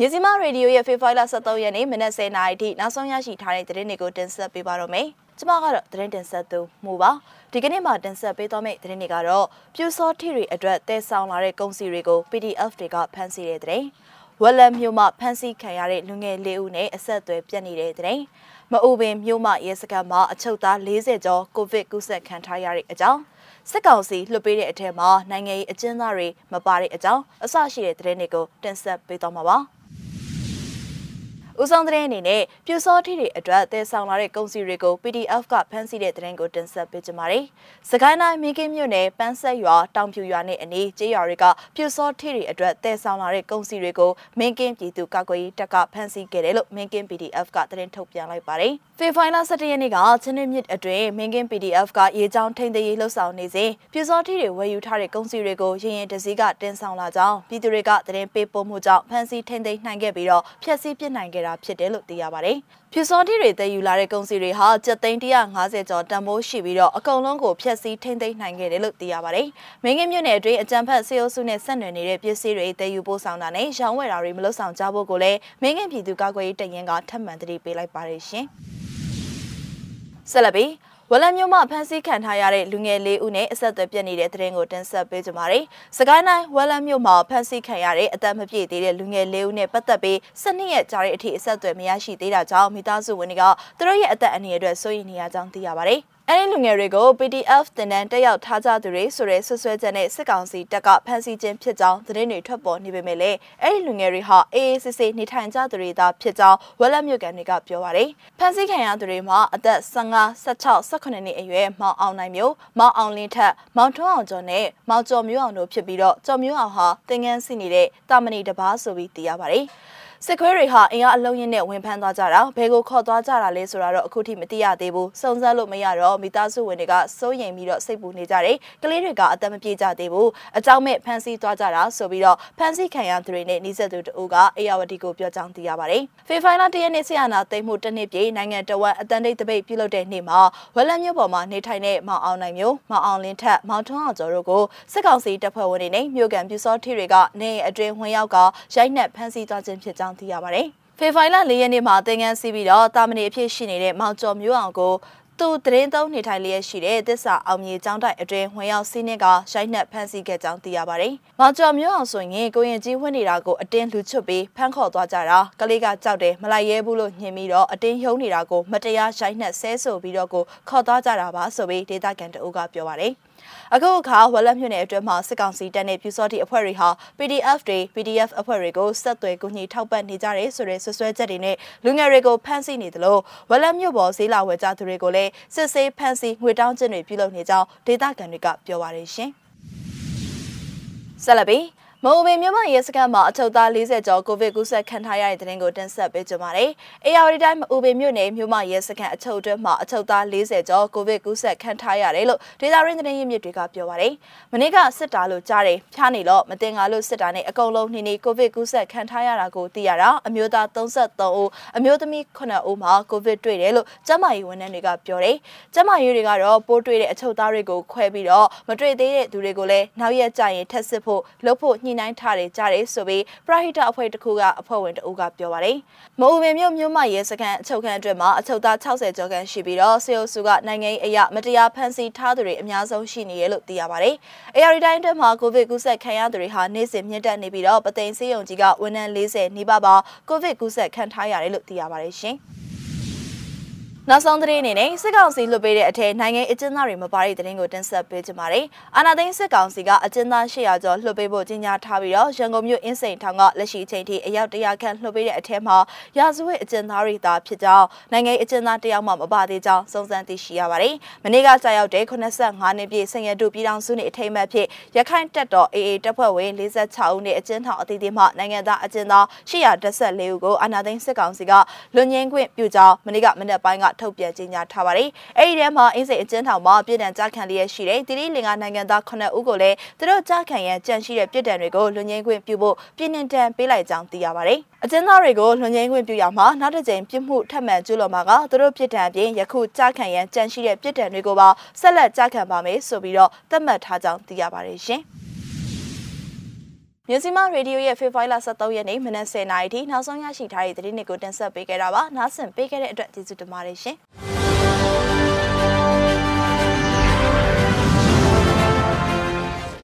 မြစီမရေဒီယိုရဲ့ဖေဖော်ဝါရီလ23ရက်နေ့မနက်10:00နာရီထိနောက်ဆုံးရရှိထားတဲ့သတင်းတွေကိုတင်ဆက်ပေးပါတော့မယ်။ကျွန်မကတော့သတင်းတင်ဆက်သူမှုပါ။ဒီကနေ့မှာတင်ဆက်ပေးသွားမယ့်သတင်းတွေကတော့ပြူစောထီတွေအတွက်တည်ဆောင်လာတဲ့ကုန်စည်တွေကို PDF တွေကဖမ်းဆီးတဲ့သတင်း။ဝက်လက်မြို့မှာဖမ်းဆီးခံရတဲ့လူငယ်လေးဦးနဲ့အဆက်အသွယ်ပြတ်နေတဲ့သတင်း။မအူပင်မြို့မှာရဲစခန်းမှာအချုပ်သား40ကျော်ကိုဗစ်ကူးစက်ခံထားရတဲ့အကြောင်းစစ်ကောင်စီလွှတ်ပေးတဲ့အထက်မှာနိုင်ငံရေးအကျဉ်းသားတွေမပါတဲ့အကြောင်းအဆရှိတဲ့သတင်းတွေကိုတင်ဆက်ပေးသွားမှာပါ။ ဦးဆောင်သတင်းအနေနဲ့ပြူစောထီတွေအတွက်တည်ဆောင်လာတဲ့ကုန်စည်တွေကို PDF ကဖမ်းဆီးတဲ့သတင်းကိုတင်ဆက်ပေးကြပါမယ်။စကိုင်းတိုင်းမင်းကင်းမြို့နယ်ပန်းဆက်ရွာတောင်ပြူရွာနဲ့အနီးကျေးရွာတွေကပြူစောထီတွေအတွက်တည်ဆောင်လာတဲ့ကုန်စည်တွေကိုမင်းကင်းပြည်သူ့ကာကွယ်ရေးတပ်ကဖမ်းဆီးခဲ့တယ်လို့မင်းကင်း PDF ကသတင်းထုတ်ပြန်လိုက်ပါတယ်။ဖေဖိုင်လာ17ရက်နေ့ကချင်းမြစ်အတွင်းမင်းကင်း PDF ကရေကြောင်းထိန်းသိမ်းရေးလှုပ်ဆောင်နေစဉ်ပြူစောထီတွေဝယ်ယူထားတဲ့ကုန်စည်တွေကိုရင်ရင်တစည်းကတင်ဆောင်လာကြောင်းပြည်သူတွေကသတင်းပေးပို့မှုကြောင့်ဖမ်းဆီးထိန်းသိမ်းနိုင်ခဲ့ပြီးတော့ဖျက်ဆီးပစ်နိုင်ခဲ့တာဖြစ်တယ်လို့သိရပါတယ်။ဖြူစောတိတွေတည်ယူလာတဲ့ကုန်စည်တွေဟာကျပ်သိန်း150ကျော်တန်ဖိုးရှိပြီးတော့အကုန်လုံးကိုဖျက်ဆီးထိန်းသိမ်းနိုင်ခဲ့တယ်လို့သိရပါတယ်။မင်းကင်းမြို့နယ်အတွင်းအကြံဖက်စေအုပ်စုနဲ့ဆက်နွယ်နေတဲ့ပစ္စည်းတွေတည်ယူပို့ဆောင်တာနဲ့ရောင်းဝယ်တာတွေမလုပ်ဆောင်ကြဖို့ကိုလည်းမင်းကင်းပြည်သူ့ကာကွယ်ရေးတရင်ကထပ်မံတတိပေးလိုက်ပါတယ်ရှင်။ဆက်လက်ပြီး ဝလမျိုးမှဖမ်းဆီးခံထားရတဲ့လူငယ်လေးဦးနဲ့အဆက်အသွယ်ပြတ်နေတဲ့သတင်းကိုတင်ဆက်ပေးကြပါမယ်။စကိုင်းတိုင်းဝလမျိုးမှာဖမ်းဆီးခံရတဲ့အသက်မပြည့်သေးတဲ့လူငယ်လေးဦးနဲ့ပတ်သက်ပြီး၁၂ရက်ကြာတဲ့အထိအဆက်အသွယ်မရရှိသေးတာကြောင့်မိသားစုဝင်တွေကသူတို့ရဲ့အသက်အန္တရာယ်အတွက်စိုးရိမ်နေရကြောင်းသိရပါတယ်။ အဲဒီလူငယ်တွေကို PDF တင်တန်းတက်ရောက်ထားကြသူတွေဆိုတဲ့ဆွဆွဲချက်နဲ့စစ်ကောင်စီတပ်ကဖမ်းဆီးခြင်းဖြစ်ကြောင်းသတင်းတွေထွက်ပေါ်နေပေမဲ့လည်းအဲဒီလူငယ်တွေဟာအေးအေးဆေးဆေးနေထိုင်ကြသူတွေသာဖြစ်ကြောင်းဝက်လက်မြို့ကန်တွေကပြောပါတယ်။ဖမ်းဆီးခံရသူတွေမှာအသက်15 16 18နှစ်အရွယ်မောင်အောင်နိုင်မျိုးမောင်အောင်လင်းထက်မောင်ထွန်းအောင်ကျော်နဲ့မောင်ကျော်မျိုးအောင်တို့ဖြစ်ပြီးတော့ကျော်မျိုးအောင်ဟာတင်ငန်းစီနေတဲ့တာမဏီတပားဆိုပြီးသိရပါတယ်။ စစ်ခွေးတွေဟာအင်အားအလုံးရင်းနဲ့ဝင်ဖမ်းသွားကြတာဘယ်ကိုခေါ်သွားကြတာလဲဆိုတာတော့အခုထိမသိရသေးဘူးစုံစမ်းလို့မရတော့မိသားစုဝင်တွေကစိုးရိမ်ပြီးတော့စိတ်ပူနေကြတယ်ကလေးတွေကအသက်မပြေကြသေးဘူးအကြောင်းမဲ့ဖမ်းဆီးသွားကြတာဆိုပြီးတော့ဖမ်းဆီးခံရသူတွေနဲ့နှိစက်သူတို့ကအေယာဝတီကိုပြောကြောင်းသိရပါတယ်ဖေဖိုင်လာတရက်နေ့ဆီယနာသိမ်းမှုတစ်နှစ်ပြည့်နိုင်ငံတော်ဝန်အတန်တိတ်တပိတ်ပြုလုပ်တဲ့နေ့မှာဝက်လက်မြို့ပေါ်မှာနေထိုင်တဲ့မောင်အောင်နိုင်မျိုးမောင်အောင်လင်းထက်မောင်ထွန်းအောင်ကျော်တို့ကိုစစ်ကောင်စီတပ်ဖွဲ့ဝင်တွေနဲ့မြို့ကန်ပြူစောထီတွေကနေအတွင်းဝင်ရောက်ကရိုက်နှက်ဖမ်းဆီးသွားခြင်းဖြစ်ကြောင်းသိရပါတယ်။ဖေဖိုင်လာ၄ရက်နေ့မှာတင်ငန်းစီးပြီးတော့တာမဏိအဖြစ်ရှိနေတဲ့မောင်ကျော်မျိုးအောင်ကို သူသတင်းသုံးနေထိုင်လျက်ရှိတဲ့တစ္ဆာအောင်မြေကျောင်းတိုက်အတွင်းဝင်ရောက်စီးနှင်းကရိုက်နှက်ဖမ်းဆီးခဲ့ကြောင်းသိရပါတယ်။မောင်ကျော်မျိုးအောင်ဆိုရင်ကိုရင်ကြီးဝှက်နေတာကိုအတင်းလူချွတ်ပြီးဖမ်းခေါ်သွားကြတာကလေးကကြောက်တယ်မလိုက်ရဲဘူးလို့ညင်ပြီးတော့အတင်းယုံနေတာကိုမတရားရိုက်နှက်ဆဲဆိုပြီးတော့ကိုခေါ်သွားကြတာပါဆိုပြီးဒေတာကန်တအုပ်ကပြောပါတယ်။အခုအခါဝက်လက်မြို့နယ်အတွင်းမှာစစ်ကောင်စီတပ်နဲ့ပြူစောတိအဖွဲ့တွေဟာ PDF တွေ PDF အဖွဲ့တွေကိုဆက်သွယ်ကူညီထောက်ပံ့နေကြတယ်ဆိုတဲ့ဆွဆွဲချက်တွေနဲ့လူငယ်တွေကိုဖမ်းဆီးနေသလိုဝက်လက်မြို့ပေါ်ဈေးလာဝယ်ကြသူတွေကိုလည်းစစ်ဆေးဖမ်းဆီးငွေတောင်းခြင်းတွေပြုလုပ်နေကြောင်းဒေသခံတွေကပြောပါတယ်ရှင်။ဆက်လက်ပြီး မုံပင်မြို့မရဲစခန်းမှာအထုပ်သား40ကျော်ကိုဗစ်ကူးစက်ခံထားရတဲ့တဲ့တင်ကိုတင်ဆက်ပေးကြပါမယ်။အေယာဝတီတိုင်းမအူပင်မြို့နယ်မြို့မရဲစခန်းအထုပ်အတွင်းမှာအထုပ်သား40ကျော်ကိုဗစ်ကူးစက်ခံထားရတယ်လို့ဒေတာရင်းသတင်းရင်းမြစ်တွေကပြောပါတယ်။မနေ့ကစစ်တာလို့ကြားတယ်ဖျားနေလို့မတင်ငါလို့စစ်တာနဲ့အကုန်လုံးနေနေကိုဗစ်ကူးစက်ခံထားရတာကိုသိရတာအမျိုးသား33ဦးအမျိုးသမီး9ဦးမှာကိုဗစ်တွေ့တယ်လို့ကျန်းမာရေးဝန်ထမ်းတွေကပြောတယ်။ကျန်းမာရေးတွေကတော့ပိုးတွေ့တဲ့အထုပ်သားတွေကိုခွဲပြီးတော့မတွေ့သေးတဲ့သူတွေကိုလည်းနောက်ရက်ကျရင်ထပ်စစ်ဖို့လုပ်ဖို့ညှိနှိုင်းထားတယ်ကြားတယ်ဆိုပြီးပရဟိတအဖွဲ့တစ်ခုကအဖွဲ့ဝင်တအုပ်ကပြောပါတယ်။မအူပင်မြို့မြို့မရဲစခန်းအချုပ်ခန်းအတွင်းမှာအချုပ်သား60ကျော်ခန့်ရှိပြီးတော့စေအုပ်စုကနိုင်ငံရေးအရာမတရားဖမ်းဆီးထားသူတွေအများဆုံးရှိနေရလို့သိရပါတယ်။ AR တိုင်းအတွင်းမှာကိုဗစ်ကူးစက်ခံရသူတွေဟာနေ့စဉ်မြင့်တက်နေပြီးတော့ပသိမ်စေးရုံကြီးကဝန်ထမ်း40နီးပါးပါကိုဗစ်ကူးစက်ခံထားရတယ်လို့သိရပါတယ်ရှင်။ နောက်ဆုံးသတင်းအနေနဲ့စစ်ကောင်စီလွှတ်ပေးတဲ့အထက်နိုင်ငံအကျဉ်းသားတွေမပါတဲ့သတင်းကိုတင်ဆက်ပေးကြပါမယ်။အာနာသိန်းစစ်ကောင်စီကအကျဉ်းသား800ကျော်လွှတ်ပေးဖို့ကြေညာထားပြီးတော့ရန်ကုန်မြို့အင်းစိန်ထောင်ကလက်ရှိအချိန်ထိအယောက်100ခန့်လွှတ်ပေးတဲ့အထက်မှာရာဇဝတ်အကျဉ်းသားတွေသာဖြစ်ကြောင်းနိုင်ငံအကျဉ်းသားတယောက်မှမပါသေးကြောင်းစုံစမ်းသိရှိရပါတယ်။မနေ့ကကြာရောက်တဲ့85နှစ်ပြည့်စင်ရတုပြည်ထောင်စုနှစ်အထိမ်းအမှတ်ဖြစ်ရခိုင်တပ်တော် AA တပ်ဖွဲ့ဝင်46ဦးနဲ့အကျဉ်းထောင်အသီးသီးမှနိုင်ငံသားအကျဉ်းသား814ဦးကိုအာနာသိန်းစစ်ကောင်စီကလွန်ငင်းခွင့်ပြုကြောင်းမနေ့ကမနက်ပိုင်းကထုတ်ပြန်ကြေညာထားပါတယ်။အဲဒီထဲမှာအင်းစိန်အကျဉ်းထောင်မှာပြည်တံကြားခံလျက်ရှိတဲ့တိရိလင်္ကာနိုင်ငံသား9ဦးကိုလည်းသူတို့ကြားခံရန်ကြံရှိတဲ့ပြည်တံတွေကိုလွန်ငင်းခွင့်ပြုဖို့ပြည်နှင်တန်ပေးလိုက်ကြောင်းသိရပါတယ်။အကျဉ်းသားတွေကိုလွန်ငင်းခွင့်ပြုရမှာနောက်တစ်ကြိမ်ပြစ်မှုထပ်မံကျူးလွန်မှာကသူတို့ပြည်တံအပြင်ယခုကြားခံရန်ကြံရှိတဲ့ပြည်တံတွေကိုပါဆက်လက်ကြားခံပါမယ်ဆိုပြီးတော့သတ်မှတ်ထားကြောင်းသိရပါတယ်ရှင်။ မြစီမရေဒီယိုရဲ့ဖေဖော်ဝါရီလ23ရက်နေ့မနက်10:00နာရီထိနောက်ဆုံးရရှိထားတဲ့သတင်းတွေကိုတင်ဆက်ပေးခဲ့တာပါ။နားဆင်ပေးခဲ့တဲ့အတွက်ကျေးဇူးတင်ပါတယ်ရှင်။